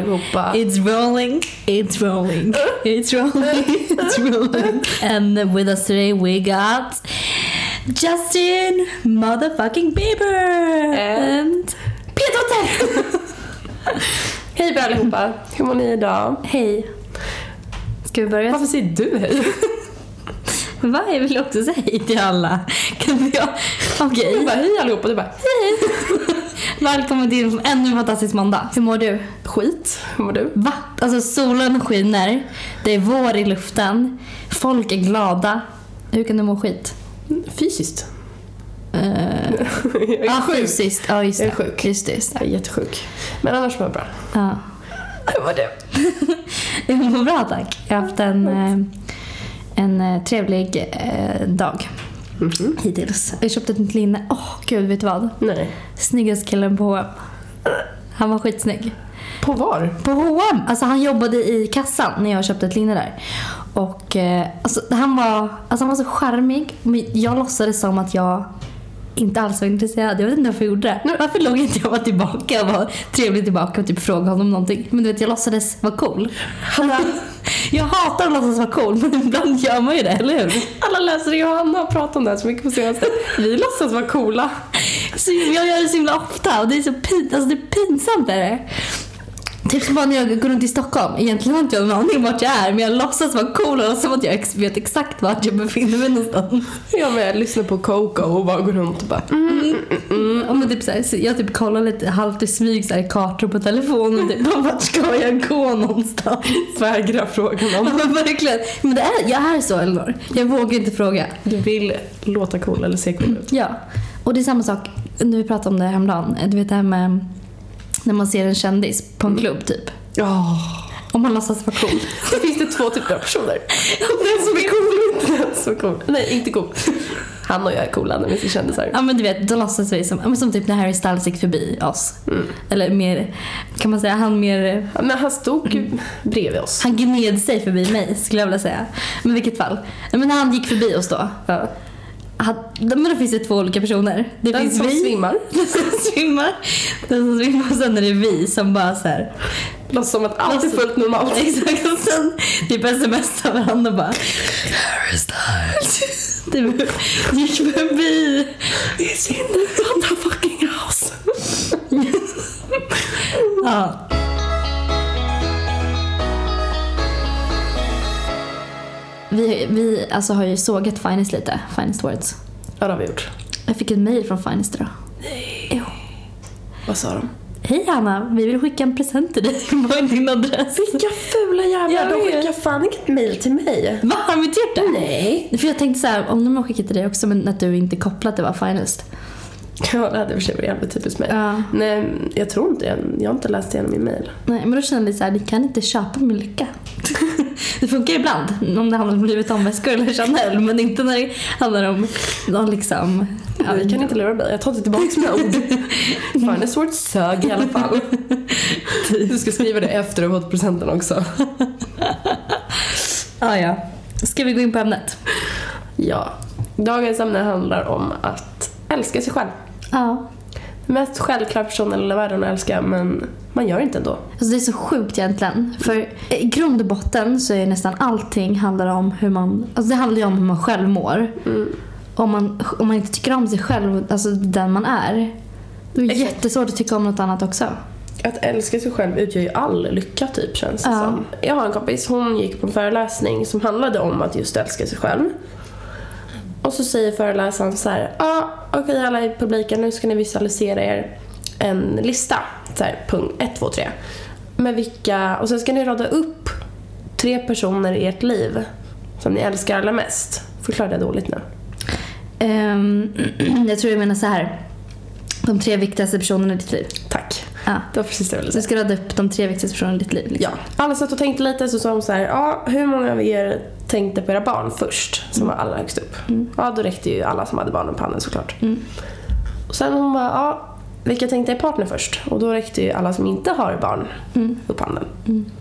Allihopa. It's rolling, it's rolling, it's rolling, it's rolling. And with us today we got Justin motherfucking Bieber. And- Peter Hej på allihopa. Hur mår ni idag? Hej. Ska vi börja? Varför säger du hej? Va? Jag vill också säga hej till alla. Kan jag? Okej. Jag bara hej allihopa. Du bara Välkommen till ännu en fantastisk måndag. Hur mår du? skit. Hur mår du? Va? Alltså solen skiner, det är vår i luften, folk är glada. Hur kan du må skit? Fysiskt. Uh, Jag är ja, sjuk. fysiskt. Ja, just det. Jag är sjuk. Just det, just det. Jag är jättesjuk. Men annars mår jag bra. Ja. Hur mår du? Jag mår bra tack. Jag har haft en, eh, en eh, trevlig eh, dag Mhm. hittills. Jag köpte ett nytt linne. Åh gud, vet du vad? Nej. Snyggaste killen på H&M. Han var skitsnygg. På var? På H&M. Alltså han jobbade i kassan när jag köpte ett linne där. Och eh, alltså, han, var, alltså, han var så charmig. Jag låtsades som att jag inte alls var intresserad. Jag vet inte varför jag gjorde det. Varför låg inte jag bara tillbaka och var trevlig tillbaka och typ frågade honom någonting. Men du vet, jag låtsades vara cool. jag hatar att låtsas vara cool, men ibland gör man ju det, eller hur? Alla läsare Johanna har pratat om det här så mycket på senaste. Vi låtsas vara coola. Så jag gör det så himla ofta och det är så pin, alltså det är pinsamt. Är det. Typ som bara när jag går runt i Stockholm. Egentligen har inte jag någon aning om vart jag är men jag låtsas vara cool och låtsas som att jag vet exakt vart jag befinner mig någonstans. Jag med lyssnar på Coco och bara går runt och bara mm. Ja, men typ så här, så jag typ kollar lite halvt i smyg så här, i kartor på telefonen. Typ, vart ska jag gå någonstans? vägrar fråga Ja, någon. men verkligen. Men det är, jag är så Elinor. Jag vågar inte fråga. Du vill låta cool eller se cool ut. Ja. Och det är samma sak, när vi pratade om det häromdagen. Du vet det här med när man ser en kändis på en klubb typ. Ja. Om man låtsas vara cool. Då finns det två typer av personer. Den som är cool och inte den som är cool. Nej, inte cool. Han och jag är coola när vi ser kändisar. Ja men du vet, då låtsas vi som, som typ när Harry Styles gick förbi oss. Mm. Eller mer, kan man säga, han mer, Ja, Men han stod ju bredvid oss. han gned sig förbi mig skulle jag vilja säga. Men vilket fall. Men när han gick förbi oss då. Ja. Men då finns det två olika personer. Det Den finns som vi, svimmar. den som svimmar, den som svimmar och sen är det vi som bara så här. Låtsas som att allt är fullt normalt. Exakt och sen typ smsar varandra och bara Harry Styles. Det gick förbi. It's in the motherfucking house. Ja. Vi, vi alltså har ju sågat Finest lite, Finest Words. Ja, det har vi gjort. Jag fick ett mail från Finest idag. Jo. Vad sa de? Hej Hanna, vi vill skicka en present till dig. Vad är din adress? Vilka fula jävlar. De skickar fan inget mail till mig. Va, har de inte gjort det? Nej. För jag tänkte så här, om de har skickat till dig också men att du inte kopplat det var Finest. Ja, det hade i och för sig varit jävligt typiskt mig. Ja. Nej, jag tror inte det. Jag har inte läst igenom min mail. Nej, men då kände jag så här, ni kan inte köpa min lycka. det funkar ibland om det handlar om Louis Vuitton-väskor eller Chanel men inte när det handlar om någon liksom... Ja, vi kan inte lura dig. Jag tar inte tillbaka mina ord. Fan, det svårt sög i alla fall. Du ska skriva det efter du har fått presenten också. Ah, ja. Ska vi gå in på ämnet? Ja. Dagens ämne handlar om att älska sig själv. Ja. Mest självklara personen i hela världen att älska, men man gör inte ändå. Alltså det är så sjukt egentligen. För i grund och botten så är nästan allting handlar om hur man... Alltså det handlar ju om hur man själv mår. Mm. Om man, om man inte tycker om sig själv, alltså den man är. Det är Exakt. jättesvårt att tycka om något annat också. Att älska sig själv utgör ju all lycka typ känns det Ja. som. Jag har en kompis, hon gick på en föreläsning som handlade om att just älska sig själv. Och så säger föreläsaren så här, ja ah, okej alla i publiken nu ska ni visualisera er en lista. Så här, punkt 1, 2, 3. Med vilka, och sen ska ni rada upp tre personer i ert liv som ni älskar allra mest. Förklarade jag dåligt nu? Ehm, jag tror jag menar så här. De tre viktigaste personerna i ditt liv. Tack. Ja. Det var precis det jag ville säga. du ska rada upp de tre viktigaste personerna i ditt liv. Liksom. Ja, alla satt och tänkte lite så sa hon så här, ja hur många av er tänkte på era barn först som var allra högst upp? Ja, då räckte ju alla som hade barnen på handen såklart. Mm. Och sen hon bara, ja vilka tänkte er partner först? Och då räckte ju alla som inte har barn Mm. upp handen.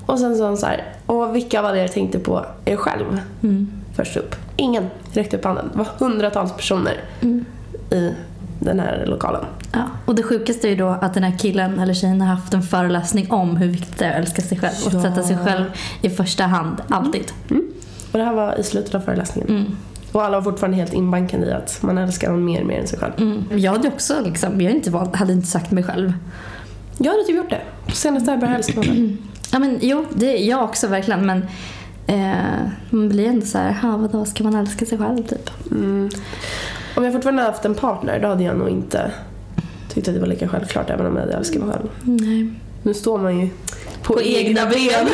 Och sen sa hon så här, och vilka av er tänkte på er själv Mm. först upp? Ingen räckte upp handen. Det var hundratals personer Mm. i den här lokalen. Ja. Och det sjukaste är ju då att den här killen eller tjejen har haft en föreläsning om hur viktigt det är att älska sig själv och Ja. sätta sig själv i första hand, alltid. Och det här var i slutet av föreläsningen. Mm. Och alla var fortfarande helt inbankade i att man älskar någon mer, mer än sig själv. Mm. Jag hade också liksom, jag inte valt, hade inte sagt mig själv. Jag hade typ gjort det. Senast jag började älska mig. Ja men jo, det är jag också verkligen men eh, man blir ändå så här, "Ha, vadå, ska man älska sig själv typ? Mm. Om jag fortfarande hade haft en partner då hade jag nog inte tyckt att det var lika självklart även om jag hade älskat mig själv. Nej. Nu står man ju på, På egna egna ben.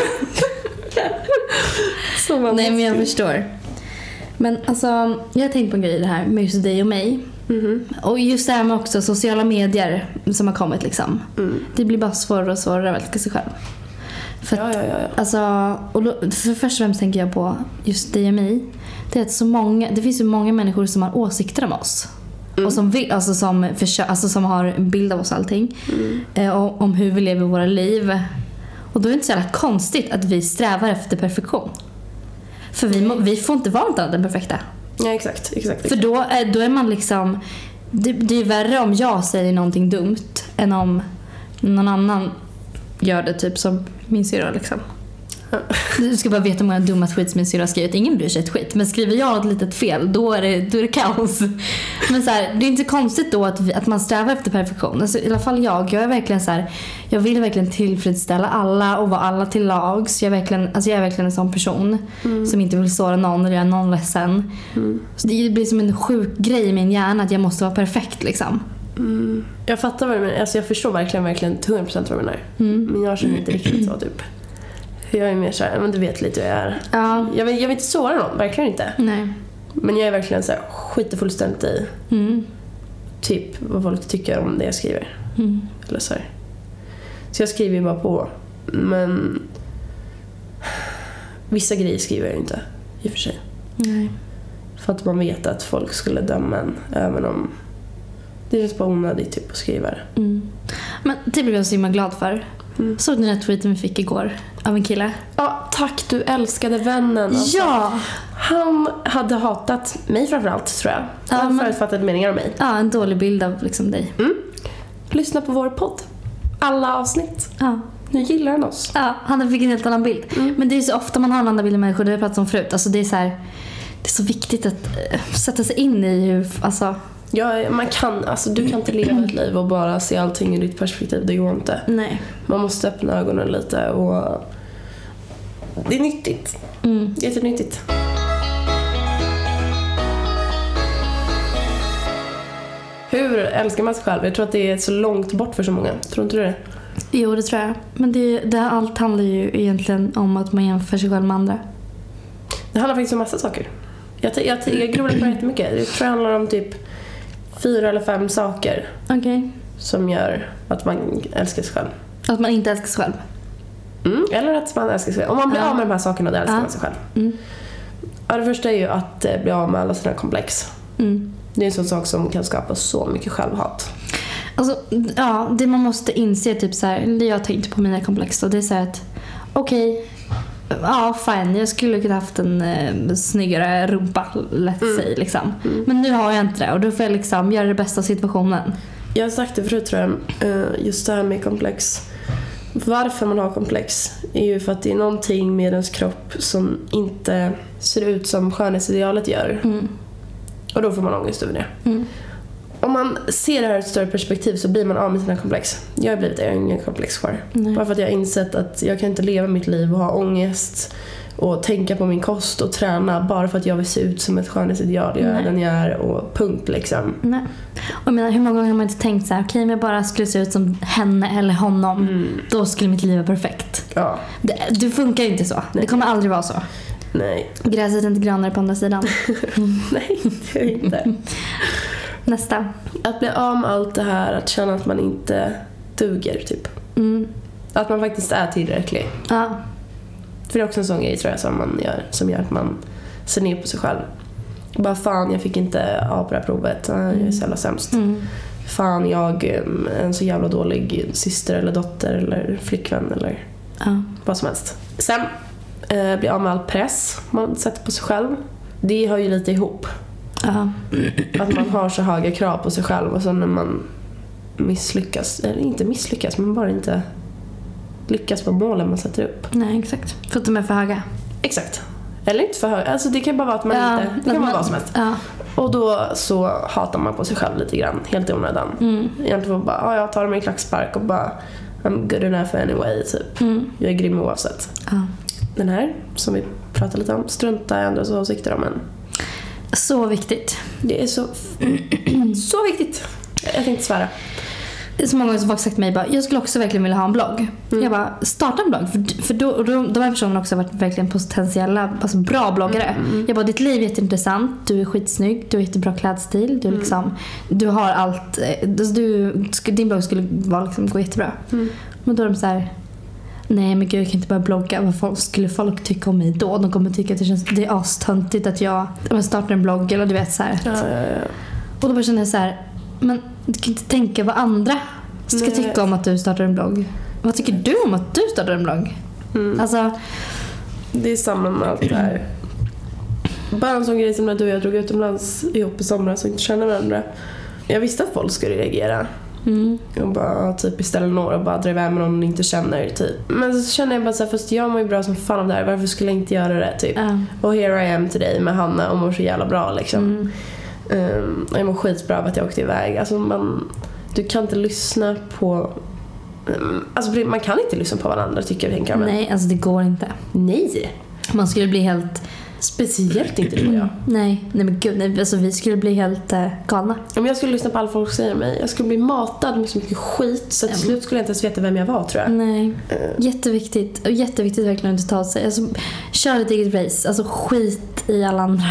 Man Nej men jag förstår. Men alltså, jag har tänkt på en grej i det här med just dig och mig. Mhm. Och just det här med också sociala medier som har kommit liksom. Mm. Det blir bara svårare och svårare att älska sig själv. För att, ja, ja, ja. alltså, och då, för först och främst tänker jag på just dig och mig. Det är att så många, det finns ju många människor som har åsikter om oss. Mm. Och som, vill, alltså som, försö- alltså som har en bild av oss och allting. Mm. Eh, och, om hur vi lever våra liv. Och då är det inte så jävla konstigt att vi strävar efter perfektion. För vi, må, vi får inte vara något annat än perfekta. Ja, exakt. exakt, För exakt. då är, då är man liksom... Det, det är värre om jag säger någonting dumt än om någon annan gör det, typ som min syrra liksom. Du ska bara veta hur många dumma tweets min syrra har skrivit. Ingen bryr sig ett skit. Men skriver jag något litet fel, då är det, då är det kaos. Men så här, det är inte konstigt då att, vi, att man strävar efter perfektion. Alltså, I alla fall jag. Jag är verkligen så här, jag vill verkligen tillfredsställa alla och vara alla till lags. Jag är verkligen, alltså jag är verkligen en sån person som inte vill såra någon eller göra någon ledsen. Mm. Så det blir som en sjuk grej i min hjärna att jag måste vara perfekt liksom. Mm. Jag fattar vad du menar. Alltså, jag förstår verkligen, verkligen till 100% vad du menar. Mm. Men jag känner inte riktigt så typ. Jag är mer såhär, men du vet lite hur jag är. Ja. Jag vill, jag vill inte såra någon, verkligen inte. Nej. Men jag är verkligen såhär, skiter fullständigt i Mm. typ vad folk tycker om det jag skriver. Mm. Eller så, här. så jag skriver ju bara på. Men vissa grejer skriver jag ju inte i och för sig. Nej. För att man vet att folk skulle döma en även om det känns bara onödigt typ att skriva det. Mm. Men det blev jag så himla glad för. Mm. Såg ni den här tweeten vi fick igår av en kille? Ja, tack du älskade vännen. Alltså. Ja! Han hade hatat mig framförallt tror jag. Ja, Han men- förutfattade meningar om mig. Ja, en dålig bild av liksom dig. Lyssna på vår podd. Alla avsnitt. Ja. Nu gillar han oss. Ja, han fick en helt annan bild. Mm. Men det är så ofta man har en annan bild av människor, det har jag pratat om förut. Alltså det är så här, det är så viktigt att eh, sätta sig in i hur, alltså, Ja, man kan, alltså, du kan inte leva ett liv och bara se allting ur ditt perspektiv. Det går inte. nej. Man måste öppna ögonen lite och det är nyttigt. Mm. Jättenyttigt. Hur älskar man sig själv? Jag tror att det är så långt bort för så många. Tror inte du det? Jo, det tror jag. Men det, det, allt handlar ju egentligen om att man jämför sig själv med andra. Det handlar faktiskt om massa saker. Jag, jag, jag grubblar på det jättemycket. Jag tror det handlar om typ fyra eller fem saker Okej. som gör att man älskar sig själv. Att man inte älskar sig själv. Mm. Eller att man älskar sig själv. Om man blir Ja. av med de här sakerna då älskar Ja. man sig själv. Mm. Ja, det första är ju att eh, bli av med alla sina komplex. Mm. Det är en sån sak som kan skapa så mycket självhat. Alltså, ja, det man måste inse typ så här, det jag tänkte på mina komplex då, det är så att okej, ja fine, jag skulle kunna haft en eh, snyggare rumpa, lätt Mm. säg liksom. Men nu har jag inte det och då får jag liksom göra det bästa av situationen. Jag har sagt det förut tror jag, eh, just det här med komplex. Varför man har komplex är ju för att det är någonting med ens kropp som inte ser ut som skönhetsidealet gör. Mm. Och då får man ångest över det. Mm. Om man ser det här i ett större perspektiv så blir man av med sina komplex. Jag har blivit det, jag har ingen komplex kvar. Nej. Bara för att jag har insett att jag kan inte leva mitt liv och ha ångest och tänka på min kost och träna bara för att jag vill se ut som ett skönhetsideal. Jag är Nej. den jag är och punkt liksom. Nej. Och jag menar, hur många gånger har man inte tänkt så här, okej om jag bara skulle se ut som henne eller honom, Mm. då skulle mitt liv vara perfekt. Ja, Det, det funkar ju inte så. Det kommer aldrig vara så. nej. Gräset är inte grönare på andra sidan. Nej, det är inte. Nästa. Att bli av med allt det här, att känna att man inte duger typ. Mm. Att man faktiskt är tillräcklig. Ja. För det är också en sån grej tror jag som man gör, som gör att man ser ner på sig själv. Bara fan, jag fick inte A på det här provet. Ah, Jag är så jävla sämst. Mm. Fan, jag är en så jävla dålig syster eller dotter eller flickvän eller Ja. vad som helst. Sen, eh, bli av med all press man sätter på sig själv. Det hör ju lite ihop. Ja. Att man har så höga krav på sig själv och sen när man misslyckas, eller inte misslyckas, men bara inte lyckas på målen man sätter upp. Nej, exakt. För att de är för höga. Exakt. Eller inte för höga, alltså det kan bara vara att man Ja, inte, det kan vara vad som helst. Ja. Och då så hatar man på sig själv lite grann, helt i onödan. Mm. Egentligen bara, ja, jag tar mig en klackspark och bara I'm good enough anyway, typ. Mm. Jag är grym oavsett. Ja. Den här, som vi pratade lite om, strunta i andras åsikter om en. Så viktigt. Det är så, så viktigt. Jag tänkte svära. Det är så många som folk sagt till mig bara, jag skulle också verkligen vilja ha en blogg. Mm. Jag bara, starta en blogg. För, för då, och de här personerna har också varit verkligen potentiella, alltså bra bloggare. Mm, Jag bara, ditt liv är jätteintressant, du är skitsnygg, du har jättebra klädstil, Mm. du, är liksom, du har allt. eh, alltså Du, din blogg skulle vara, liksom, gå jättebra. Mm. Men då är de så här. Nej men gud jag kan inte börja blogga. Vad folk, skulle folk tycka om mig då? De kommer tycka att det, känns, det är astöntigt att jag ja, men startar en blogg eller du vet så här. Ja, ja, ja. Och då bara känner jag så här. Men du kan inte tänka vad andra ska Nej. tycka om att du startar en blogg. Vad tycker du om att du startar en blogg? Mm. Alltså, Det är samma med allt det här. Bara en sån grej som när du och jag drog utomlands ihop i somras och inte kände varandra. Jag visste att folk skulle reagera. Mm, Och bara typ beställa några och bara dra iväg med någon man inte känner typ. Men så känner jag bara såhär, fast jag mår ju bra som fan av det här. Varför skulle jag inte göra det typ? ja. Och here I am today med Hanna och mår så jävla bra liksom. Mm. Um, och jag mår skitbra av att jag åkte iväg. Alltså man, du kan inte lyssna på... Um, alltså man kan inte lyssna på varandra tycker jag. Tänker jag, men- Nej, alltså det går inte. Nej! Man skulle bli helt... Speciellt inte du och jag. Nej, nej men gud, nej, alltså vi skulle bli helt eh, galna. Om jag skulle lyssna på allt folk säger om mig, jag skulle bli matad med så mycket skit så till Mm. slut skulle jag inte ens veta vem jag var tror jag. Nej. Eh, Jätteviktigt. Och jätteviktigt verkligen att inte ta sig. Alltså, kör ditt eget race. Alltså skit i alla andra.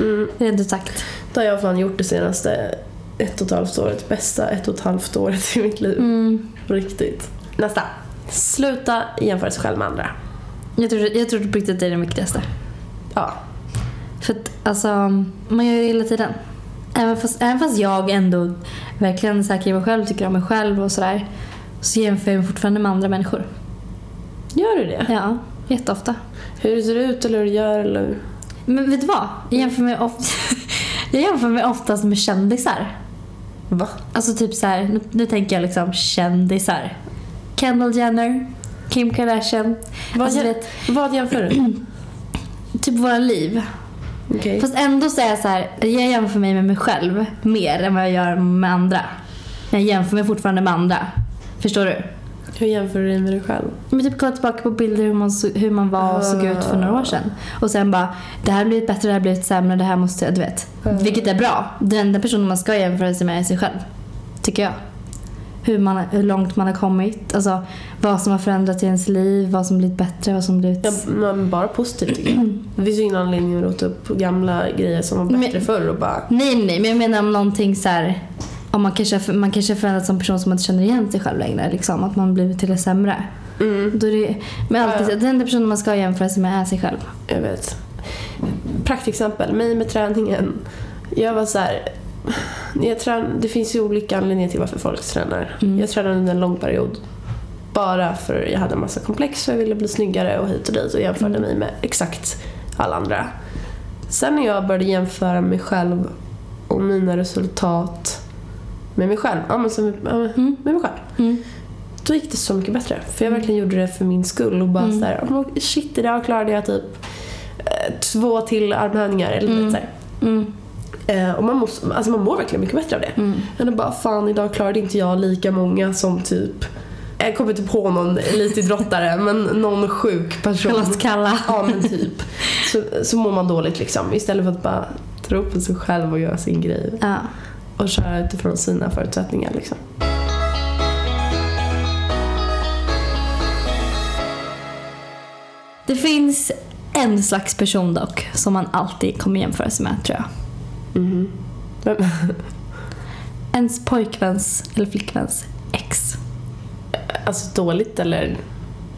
Mm. Rent ut sagt. Det har jag fan gjort det senaste ett och ett halvt året. Bästa ett och ett halvt året i mitt liv. Mm. Riktigt. Nästa. Sluta jämföra sig själv med andra. Jag tror, jag tror på riktigt att det är det viktigaste. Ja. För att alltså, man gör ju det hela tiden. Även fast, även fast jag ändå verkligen är säker i mig själv, tycker om mig själv och sådär. Så jämför jag mig fortfarande med andra människor. Gör du det? Ja, jätteofta. Hur du ser ut eller hur du gör eller... Men vet du vad? Jag jämför mig, ofta, jag jämför mig oftast med kändisar. Va? Alltså typ så här, nu, nu tänker jag liksom kändisar. Kendall Jenner, Kim Kardashian. Vad, Alltså, jä- vet, vad jämför du? typ våra liv. Okej. Fast ändå så är jag så här, jag jämför mig med mig själv mer än vad jag gör med andra. Jag jämför mig fortfarande med andra. Förstår du? Hur jämför du dig med dig själv? Men typ kolla tillbaka på bilder hur man, så, hur man var och såg ut för några år sedan. Och sen bara, det här har blivit bättre, det här har blivit sämre, det här måste jag, du vet. Mm. Vilket är bra. Den enda personen man ska jämföra sig med är sig själv. Tycker jag. Hur, man, hur långt man har kommit. Alltså vad som har förändrats i ens liv, vad som blivit bättre, vad som blivit... Ja, men bara positivt tycker jag. Det finns ju ingen anledning att rota upp gamla grejer som var bättre Men- förr och bara... Nej, nej, men jag menar om någonting så här... Om man kanske, har- man kanske förändrats som person som man inte känner igen sig själv längre. Liksom, att man blivit till det sämre. Mm, Då är det, men alltid, Ja. den enda personen man ska jämföra sig med är sig själv. jag vet. Praktexempel, mig med träningen. Jag var så här... Jag trän, det finns ju olika anledningar till varför folk tränar. Mm. Jag tränade under en lång period. Bara för jag hade en massa komplex och jag ville bli snyggare och hit och dit och jämförde mig med exakt alla andra. Sen när jag började jämföra mig själv och mina resultat med mig själv, ja, men som, men Mm. med mig själv. Mm. Då gick det så mycket bättre. För jag verkligen gjorde det för min skull och bara Mm. så här, "Oh, shit idag klarade jag typ eh, två till armhävningar eller Mm. mm. så här. Mm. Eh, och man, måste, alltså man mår verkligen mycket bättre av det. Mm. Än att bara fan idag klarade inte jag lika många som typ jag kommer inte på någon elitidrottare men någon sjuk person. Kalla. Ja men typ. Så, så mår man dåligt liksom. Istället för att bara tro på sig själv och göra sin grej. Ja. Och köra utifrån sina förutsättningar liksom. Det finns en slags person dock som man alltid kommer jämföra sig med tror jag. Vem- Ens pojkväns eller flickväns ex. Alltså dåligt eller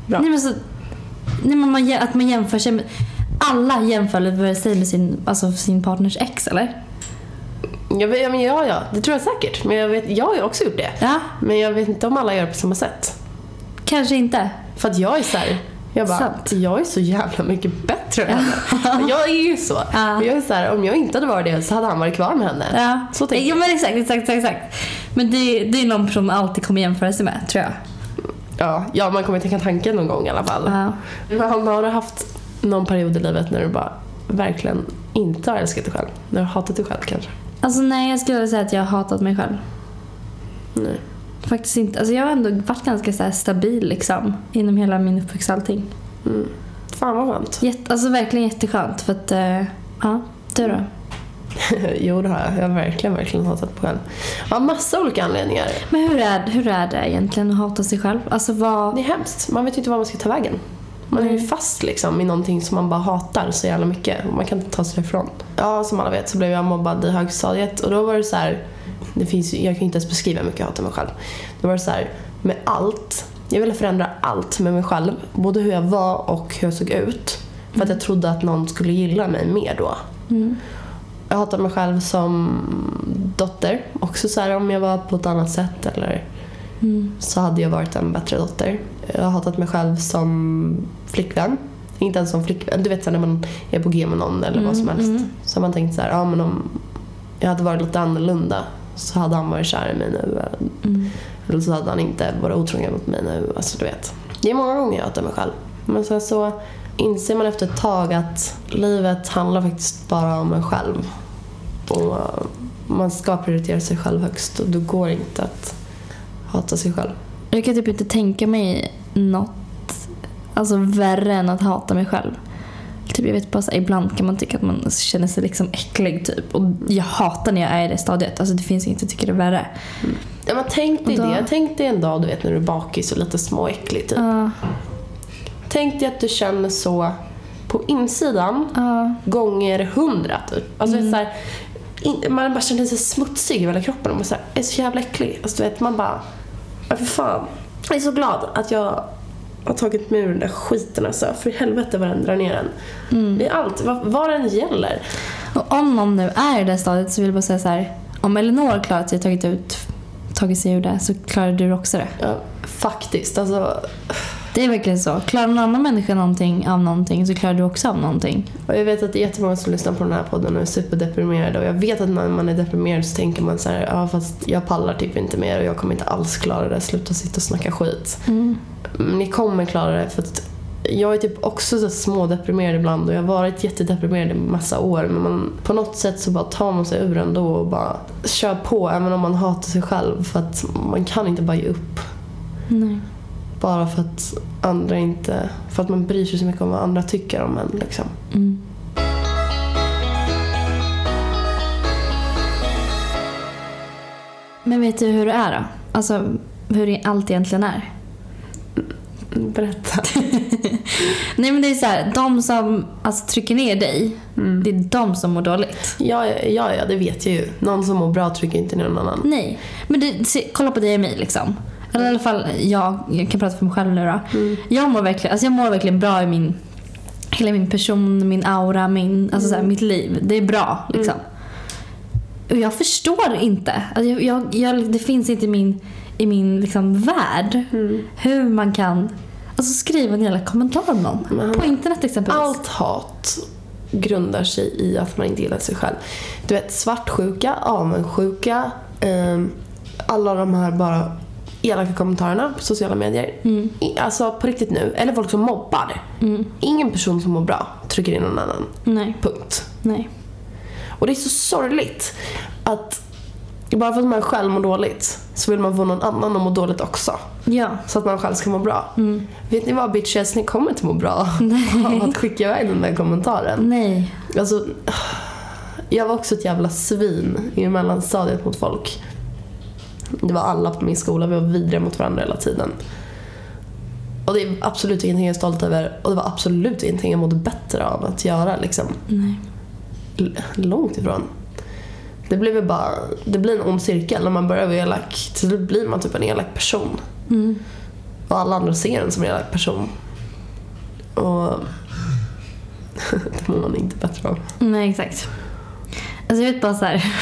bra? Nej, men så, nej, men man, att man jämför sig med... Alla jämför sig med sin, alltså sin partners ex eller? Jag vet, ja, men ja, ja, det tror jag säkert. Men jag, vet, jag har också gjort det. Ja, Men jag vet inte om alla gör på samma sätt. kanske inte. För att jag är så här, Jag bara, Sant. jag är så jävla mycket bättre än henne. jag är ju så. Ja. Men Jag är så här, om jag inte hade varit det så hade han varit kvar med henne. Ja, Så tänker ja men exakt, exakt, exakt. Men det, det är någon person man alltid kommer jämföra sig med, tror jag. Ja, ja, man kommer tänka tanken någon gång i alla fall. Ja. Men har du haft någon period i livet när du bara verkligen inte har älskat dig själv? När du har hatat dig själv kanske? Alltså nej, jag skulle säga att jag har hatat mig själv. Nej. Faktiskt inte. Alltså jag har ändå varit ganska så stabil liksom. Inom hela min uppväxt allting. Mm. Fan vad skönt. Jätte, alltså verkligen jätteskönt för att, eh, ja, du då? jo det har jag. Jag har verkligen, verkligen hatat mig själv. Av massa olika anledningar. Men hur är, hur är det egentligen att hata sig själv? Alltså vad... Det är hemskt. Man vet ju inte var man ska ta vägen. Man är ju Nej. fast liksom i någonting som man bara hatar så jävla mycket. och Man kan inte ta sig ifrån. Ja, som alla vet så blev jag mobbad i högstadiet och då var det så här. Det finns, jag kan ju inte ens beskriva hur mycket jag hatar mig själv. Då var det så här, med allt. Jag ville förändra allt med mig själv. Både hur jag var och hur jag såg ut. För att jag trodde att någon skulle gilla mig mer då. Mm. Jag hatar mig själv som dotter. Också så här om jag var på ett annat sätt eller Mm. så hade jag varit en bättre dotter. Jag har hatat mig själv som flickvän. Inte ens som flickvän. Du vet så när man är på G med någon eller vad som Mm, helst. mm. Så har man tänkt så här, ja men om jag hade varit lite annorlunda så hade han varit kär i mig nu. Mm. Eller så hade han inte varit otrogen mot mig nu. Alltså du vet. Det är många gånger jag hatar mig själv. Men sen så inser man efter ett tag att livet handlar faktiskt bara om en själv. Och man ska prioritera sig själv högst och då går det inte att hata sig själv. Jag kan typ inte tänka mig något alltså, värre än att hata mig själv. Typ, jag vet bara så ibland kan man tycka att man känner sig liksom äcklig typ. Och jag hatar när jag är i det stadiet. Alltså det finns inget jag tycker är värre. Ja, men tänk dig då- det. Tänk dig en dag du vet när du är bakis och lite småäcklig typ. Ja, Tänk dig att du känner så på insidan ja, gånger hundra typ. Alltså Mm. så här, in, man bara känner sig smutsig i hela kroppen och man så här, är så jävla äcklig. Alltså du vet man bara, ja, för fan. Jag är så glad att jag har tagit mig ur den där skiten alltså. För i helvete vad den drar ner en. Mm. I allt, vad, vad den gäller. Och om någon nu är i det stadiet så vill jag bara säga så här. Om Elinor klarat sig tagit, ut, tagit sig ur det så klarar du också det. Ja, faktiskt, alltså. Det är verkligen så. Klarar någon annan människa någonting av någonting så klarar du också av någonting. Och jag vet att det är jättemånga som lyssnar på den här podden och är superdeprimerade och jag vet att när man är deprimerad så tänker man så här, ja fast jag pallar typ inte mer och jag kommer inte alls klara det, sluta sitta och snacka skit. Mm. Men ni kommer klara det för att jag är typ också så smådeprimerad ibland och jag har varit jättedeprimerad i massa år men man, på något sätt så bara tar man sig ur ändå och bara kör på även om man hatar sig själv för att man kan inte bara ge upp. Nej. Bara för att andra inte, för att man bryr sig så mycket om vad andra tycker om en liksom. Mm. Men vet du hur det är då? Alltså hur allt egentligen är? Berätta. Nej men det är så här, de som alltså, trycker ner dig, Mm. det är de som mår dåligt. Ja, ja, ja, det vet jag ju. Någon som mår bra trycker inte ner någon annan. Nej, men det, se, kolla på dig och mig liksom. Eller i alla fall jag, jag kan prata för mig själv nu då. Mm. Jag mår verkligen, alltså jag mår verkligen bra i min, hela min person, min aura, min, alltså så här, mitt liv. Det är bra liksom. Och jag förstår inte, alltså jag, jag, jag, det finns inte i min, i min liksom, värld Mm. hur man kan alltså, skriva en jävla kommentar om någon. Men- På internet exempelvis. Allt hat grundar sig i att man inte gillar sig själv. Du vet, svartsjuka, avundsjuka, ehm, alla de här bara elaka kommentarerna på sociala medier. Mm. I- Alltså på riktigt nu. Eller folk som mobbar. Mm. Ingen person som mår bra trycker in någon annan. Nej, Punkt. nej. Och det är så sorgligt att bara för att man själv mår dåligt så vill man få någon annan att må dåligt också. Ja. Så att man själv ska må bra. Mm. Vet ni vad bitches, ni kommer inte må bra av att skicka iväg den där kommentaren. Nej. Alltså, jag var också ett jävla svin i mellanstadiet mot folk. Det var alla på min skola, vi var vidriga mot varandra hela tiden. Och det är absolut ingenting jag är stolt över och det var absolut ingenting jag mådde bättre av att göra liksom. Nej. L- långt ifrån. Det blir bara, det blir en ond cirkel när man börjar vara elak. Till slut blir man typ en elak person. Mm. Och alla andra ser en som en elak person. Och det mår man inte bättre av. Nej, exakt. Alltså jag vet bara så här.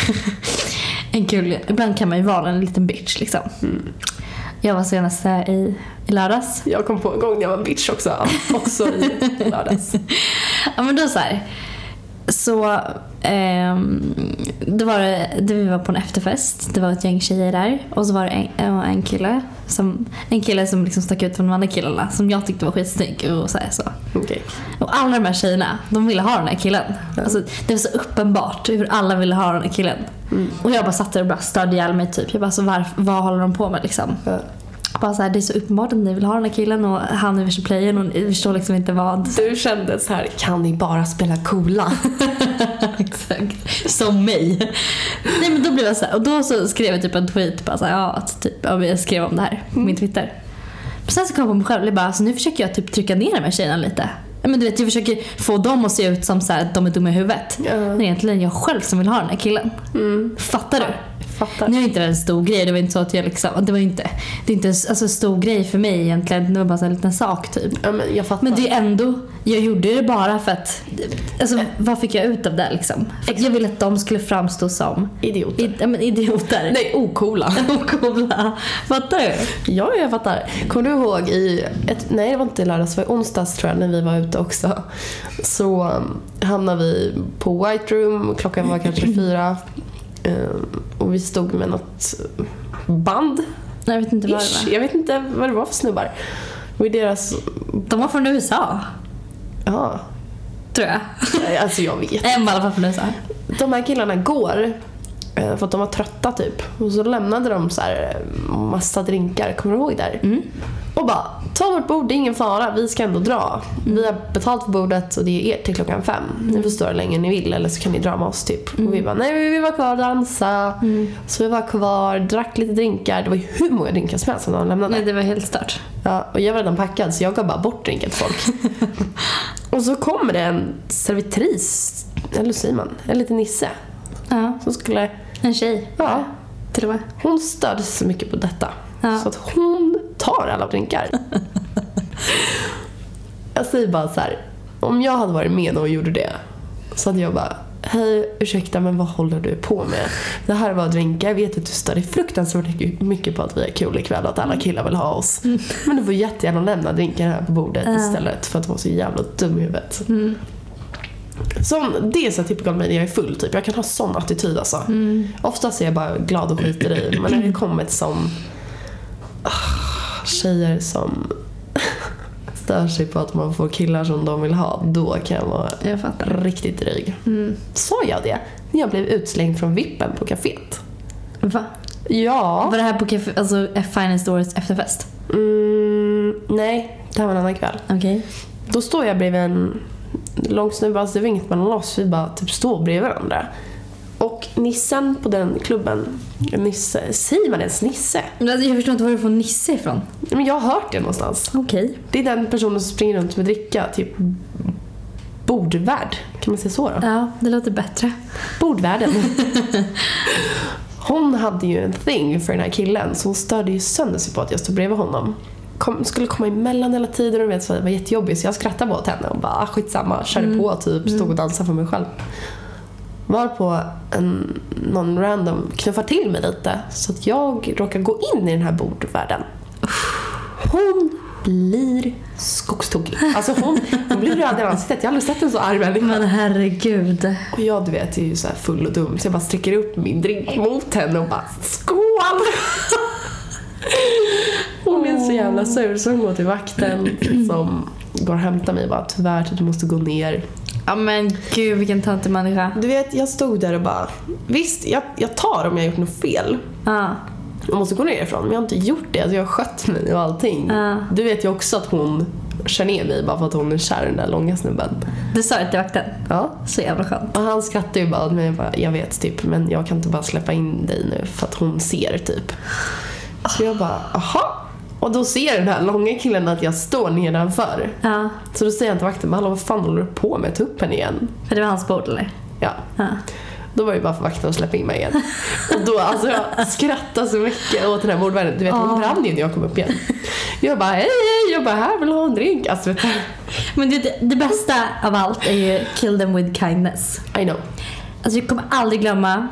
en kul, ibland kan man ju vara en liten bitch liksom. Jag var senast i, i lördags. Jag kom på en gång när jag var bitch också. Också i lördags. Ja men då så här. Så ehm, det var det, vi var på en efterfest. Det var ett gäng tjejer där. Och så var det en, och en kille som, en kille som liksom stack ut från de andra killarna. Som jag tyckte var skitsnygg. Och så, här, så. Okej. Och alla de här tjejerna, de ville ha den här killen. Alltså, det var så uppenbart hur alla ville ha den här killen. Och jag bara satt där och bara störde ihjäl mig typ. Jag bara, så varf- vad håller de på med liksom? Ja. Bara så här, det är så uppenbart att ni vill ha den här killen och han är värsta playern och ni förstår liksom inte vad. Du kände så här, kan ni bara spela coola? Exakt. Som mig. Nej men då blev jag så här, och då så skrev jag typ en tweet bara så här, ja, att typ, ja, jag skrev om det här på min Twitter. Men sen så kom jag på mig själv och bara, alltså, nu försöker jag typ trycka ner de här tjejerna lite. Men du vet, jag försöker få dem att se ut som så här, att de är dumma i huvudet. Ja. Men egentligen jag själv som vill ha den här killen. Mm. Fattar du? Fattar. Nu är inte det en stor grej. Det var inte så att jag liksom, det var inte, det är inte alltså, en stor grej för mig egentligen. Det var bara en liten sak typ. Ja, men jag fattar. Men det är ändå, jag gjorde det bara för att, alltså vad fick jag ut av det liksom? För jag ville att de skulle framstå som Idioter. id, ja, men idioter. Nej, ocoola. Och coola. Fattar du? Ja, jag fattar. Kommer du ihåg i, ett, nej det var inte i lördags, det var i onsdags tror jag när vi var ute också. Så um, hamnade vi på White Room, klockan var kanske fyra. Um, och vi stod med något band. Jag vet inte vad det var. Jag vet inte vad det var för snubbar. Och deras, De var från USA, ja, tror jag. alltså jag vet. En var i alla fall från USA. De här killarna går eh, för att de var trötta typ. Och så lämnade de så här eh, massa drinkar, kommer du ihåg där? Mm. Och bara, ta vårt bord, det är ingen fara, vi ska ändå dra. Vi har betalt för bordet och det är ert till klockan fem. Ni får stå hur länge ni vill eller så kan ni dra med oss typ. Och vi bara, nej vi vill vara kvar och dansa. Så vi var kvar, drack lite drinkar. Det var ju hur många drinkar som helst som de lämnade. Nej, det var helt stört. Ja, och jag var redan packad så jag gav bara bort drinken till folk. och så kommer det en servitris, eller hur säger man, en liten nisse. Ja, Som skulle, en tjej. ja, Till och med. hon störde sig så mycket på detta. Ja. Så att hon tar alla drinkar. jag säger bara så här. Om jag hade varit med och gjorde det så hade jag bara Hej, ursäkta men vad håller du på med? Det här var drinkar, jag vet att du stör dig fruktansvärt mycket på att vi är kul ikväll och att alla killar vill ha oss. Men du får jättegärna lämna drinkar här på bordet Ja. istället för att vara så jävla dum i huvudet. Mm. Sån, det är så typical mig när jag är full typ. Jag kan ha sån attityd alltså. Mm. Oftast är jag bara glad och skiter i men när det kommer till sån ah, tjejer som stör sig på att man får killar som de vill ha, då kan jag vara Jag riktigt dryg. Mm. Sa jag det? När jag blev utslängd från vippen på kaféet? Va? Ja. Var det här på café, alltså Finest Doors efterfest? Mm, nej, det här var en annan kväll. Okej. Då står jag bredvid en lång snubbe, alltså det var inget mellan oss, vi bara typ står bredvid varandra. Och nissen på den klubben, Nisse, säger man ens Nisse? Men alltså, Jag förstår inte var du får Nisse ifrån. Men jag har hört det någonstans. Okej. Det är den personen som springer runt med dricka, typ bordvärd. Kan man säga så då? Ja, det låter bättre. Bordvärden. Hon hade ju en thing för den här killen så hon störde ju sönder sig på att jag stod bredvid honom. Kom, skulle komma emellan hela tiden och vet, så det var jättejobbigt så jag skrattade åt henne och bara ah, skitsamma, körde på typ, stod och dansade för mig själv. Varpå en, någon random knuffar till mig lite så att jag råkar gå in i den här bordvärlden. Hon blir skogstokig. Alltså hon, hon blir röd i ansiktet. Jag har aldrig sett en så arg människa. Men herregud. Och jag du vet är ju så här full och dum så jag bara sträcker upp min drink mot henne och bara skål! Hon är så jävla sur så hon går till vakten som går och hämtar mig och bara tyvärr du måste gå ner. Ja men gud vilken töntig människa. Du vet jag stod där och bara visst jag, jag tar om jag har gjort något fel. Ja. Jag måste gå ner ifrån men jag har inte gjort det. Alltså, jag har skött mig och allting. Ja. Du vet ju också att hon kör ner mig bara för att hon är kär i den där långa snubben. Du sa det till vakten. Ja. Så jävla skönt. Och han skrattar ju bara åt mig och bara, jag vet typ men jag kan inte bara släppa in dig nu för att hon ser typ. Så jag bara, aha. Och då ser den här långa killen att jag står nedanför. Ja. Så då säger han till vakten, hallå vad fan håller du på med? Ta upp henne igen. För det var hans bord eller? Ja. Ja. Då var det bara för vakten att släppa in mig igen. Och då, alltså jag skrattade så mycket åt den här bordvärden. Du vet, hon brann ju när jag kom upp igen. Jag bara, hej hej, jag bara, här vill ha en drink? Alltså vet du, Men det, det bästa av allt är ju kill them with kindness. I know. Alltså jag kommer aldrig glömma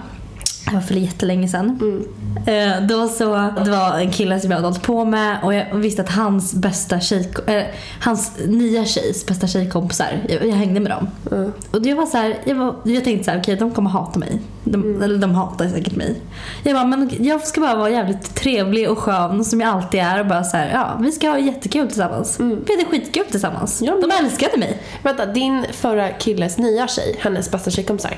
Det var för jättelänge sedan. Mm. Eh, Då så, det var en kille som jag hade hållit på med och jag visste att hans bästa tjej, eh, hans nya tjejs bästa tjejkompisar, jag, jag hängde med dem. Mm. Och jag var så här, jag, var, jag tänkte så här, okej de kommer hata mig. De, Eller de hatar säkert mig. Jag bara, men jag ska bara vara jävligt trevlig och skön som jag alltid är och bara så här, ja vi ska ha jättekul tillsammans. Vi hade skitkul tillsammans. Ja, men- de älskade mig. Vänta, din förra killes nya tjej, hennes bästa tjejkompisar?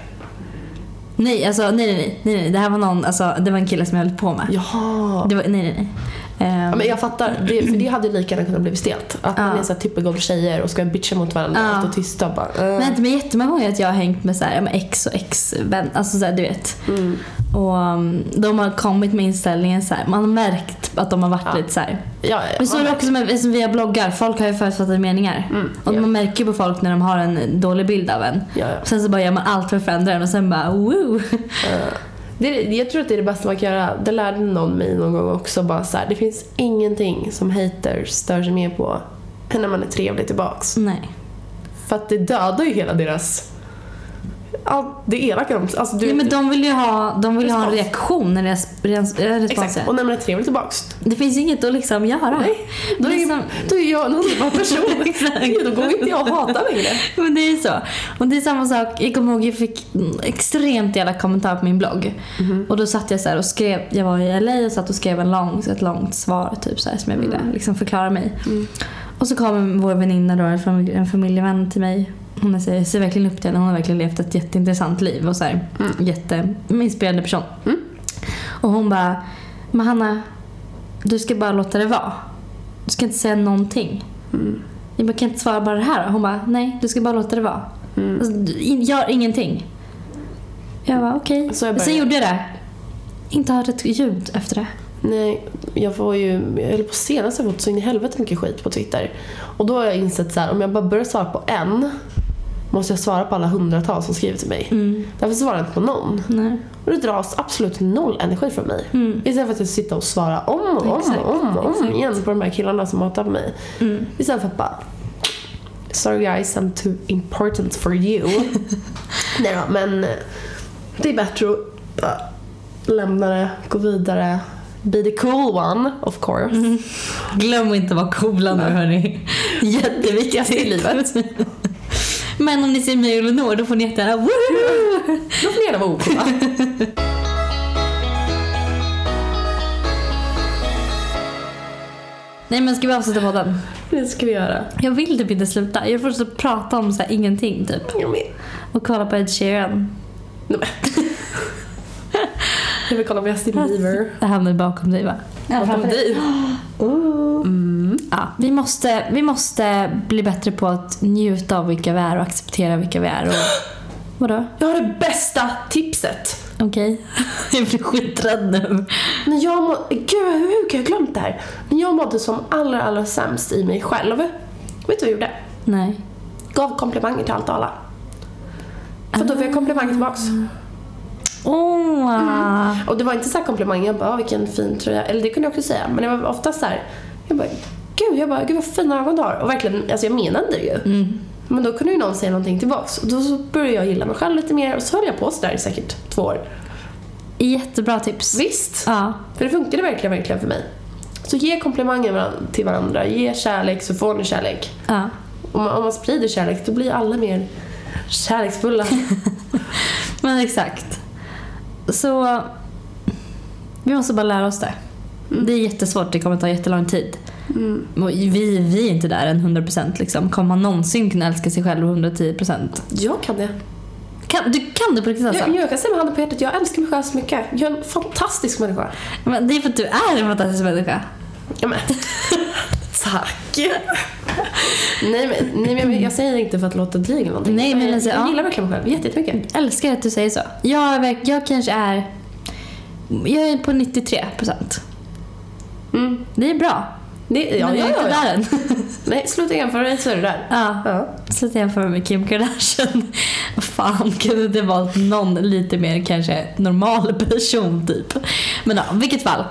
Nej, alltså nej nej nej. nej. Det här var någon, alltså det var en kille som jag höll på med. Jaha. Det var, nej nej nej. Ehm, Ja, men jag fattar, det, för det hade lika gärna kunnat bli stelt. Att man är så typical tjejer och ska bitcha mot varandra Ja. och stå tysta och bara... Men Uh. har inte med jättemånga gånger att jag har hängt med, så här, med ex och ex-vän. Alltså så här, du vet. Mm. Och um, de har kommit med inställningen så här. Man har märkt att de har varit Ja. lite så här. Ja, Men så är det också med, som via bloggar. Folk har ju förutfattade meningar. Mm, Och man märker ju på folk när de har en dålig bild av en. Sen så bara gör man allt för att förändra den och sen bara woo. Eh, Det, jag tror att det är det bästa man kan göra. Det lärde någon mig någon gång också. Bara så här, det finns ingenting som haters stör sig mer på än när man är trevlig tillbaks. Nej. För att det dödar ju hela deras... Allt det elaka de... Alltså, du Ja, men de vill ju ha, de vill ha en reaktion när deras respons Exakt, och när man är trevlig tillbaks. Det finns inget att liksom göra. Nej, då är, Liksom- då är jag en underbar person. Exakt. Då går inte jag och hatar längre. Men det är ju så. Och det är samma sak, jag kommer ihåg jag fick extremt jävla kommentarer på min blogg. Mhm. Och då satt jag så och skrev, jag var i LA och satt och skrev en lång, ett långt svar typ så här, som jag ville liksom förklara mig. Mm. Och så kom vår väninna då, en familjevän till mig. Hon jag ser verkligen upp till henne, hon har verkligen levt ett jätteintressant liv och så här, Mm. jätteinspirerande person. Mm. Och hon bara, men Hanna, du ska bara låta det vara. Du ska inte säga någonting. Mm. Jag bara, kan jag inte svara bara det här? Hon bara, nej du ska bara låta det vara. Mm. Alltså, in- gör ingenting. Jag bara, okej. Så jag Sen gjorde jag det. Inte hört ett ljud efter det. Nej, jag får ju, jag höll på senast jag fått så in i helvete mycket skit på Twitter. Och då har jag insett så här, om jag bara börjar svara på en måste jag svara på alla hundratals som skriver till mig. Mm. Därför svarar jag inte på någon. Nej. Och det dras absolut noll energi från mig. Mm. Istället för att jag sitter och svara om och om Exakt, och om, och om igen på de här killarna som hatar på mig. Mm. Istället för att bara Sorry guys, I'm too important for you. Nej då, men eh, det är bättre att bara lämna det, gå vidare. Be the cool one, of course. Glöm inte att vara coola nu hörni. Jätteviktigt i livet. Men om ni ser mig och Elinor då får ni jättegärna woohoo! Då får ni gärna vara ocoola. Nej men ska vi avsluta podden? Det ska vi göra. Jag vill typ inte sluta. Jag får så prata om så här ingenting typ. Jag med. Och kolla på Ed Sheeran. Nej, men. Jag vill kolla på Justin Bieber. Jag hamnar bakom dig va? Bakom dig. Mm. Ja, vi, måste, vi måste bli bättre på att njuta av vilka vi är och acceptera vilka vi är. Och... Vadå? Jag har det bästa tipset. Okej. Jag blir skiträdd nu. När jag må... Gud, hur kan jag ha glömt det här? När jag mådde som allra, allra sämst i mig själv. Vet du vad jag gjorde? Nej. Gav komplimanger till allt och alla. För då fick jag komplimanger tillbaks. Åh! Och det var inte så här komplimanger, jag bara "Ah, vilken fin tröja. Eller det kunde jag också säga. Men det var ofta så här. Jag bara, gud, jag bara, gud vad fina ögon du har. Och verkligen, alltså jag menade det ju. Mm. Men då kunde ju någon säga någonting tillbaks. Och då så började jag gilla mig själv lite mer. Och så höll jag på sådär i säkert två år. Jättebra tips. Visst! Ja. För det funkade verkligen, verkligen för mig. Så ge komplimanger till varandra. Ge kärlek så får ni kärlek. ja. Om man, om man sprider kärlek då blir alla mer kärleksfulla. Men exakt. Så vi måste bara lära oss det. Det är jättesvårt, det kommer ta jättelång tid. Mm. Vi, vi är inte där än 100% liksom. Kommer man någonsin kunna älska sig själv 110%? Jag kan det. Kan, du kan det på riktigt alltså? Jag, jag kan säga med handen på hjärtat, jag älskar mig själv så mycket. Jag är en fantastisk människa. Men det är för att du är en fantastisk människa. Ja, men. Tack! nej, men, nej men jag säger inte för att låta dryg eller någonting. Nej, men jag, alltså, jag ja. gillar verkligen mig själv jätte- jättemycket. Jag älskar att du säger så. Jag, jag kanske är... Jag är på 93%. Mm. Det är bra. Det, ja, men jag ja, är inte ja, där än. Nej, sluta jämföra dig så är du där. ja. Ja. Sluta jämföra med Kim Kardashian. Fan, kunde det valt någon lite mer kanske normal person typ. Men ja, vilket fall.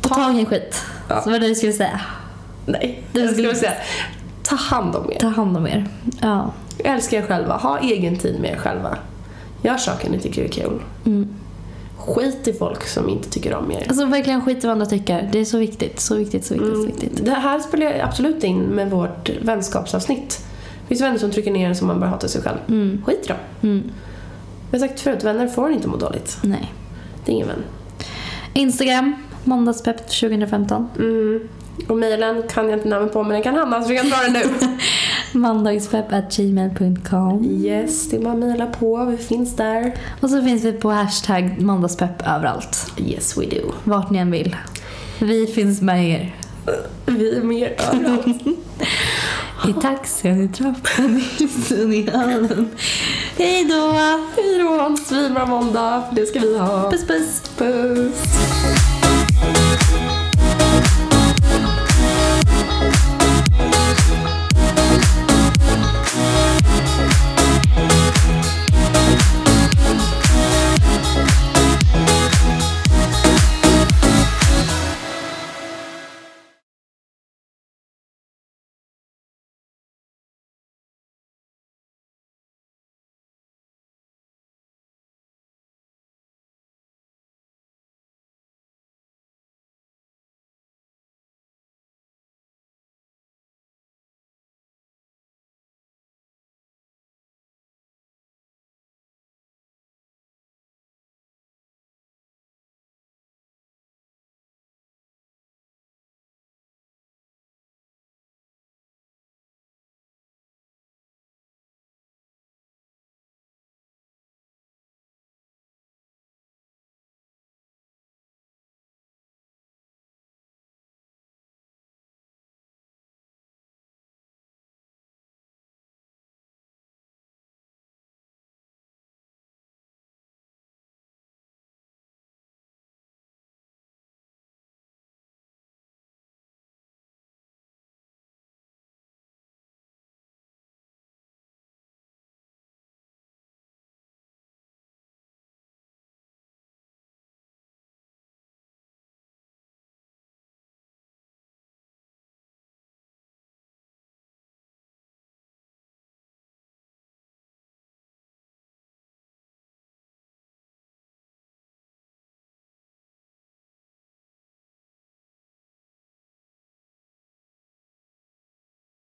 Ta tag i en skit. Ja. Så vad du skulle säga. Nej, Det jag skulle- säga ta hand om er. Ta hand om er. Ja. Älska er själva, ha egen tid med er själva. Gör saker ni tycker är kul. Mm. Skit i folk som inte tycker om er. Alltså verkligen skit i vad andra tycker. Det är så viktigt, så viktigt, så viktigt, så Mm, viktigt. Det här spelar jag absolut in med vårt vänskapsavsnitt. Det finns vänner som trycker ner en som man bara hatar sig själv. Mm. Skit i dem. Mm. Jag har sagt förut, vänner får inte må dåligt. Nej. Det är ingen vän. Instagram, måndagspepp 2015. Mm. Och mejlen kan jag inte namnet på men den kan hamna så vi kan dra den nu. Måndagspepp at gmail.com. yes, det är bara att mejla på. Vi finns där. Och så finns vi på hashtag måndagspepp överallt. Yes we do. Vart ni än vill. Vi finns med er. Vi är mer överallt. I taxin, i trappan, i hissen, i hallen. Hej då! Hej då, svinbra måndag. Det ska vi ha. Puss puss! Puss.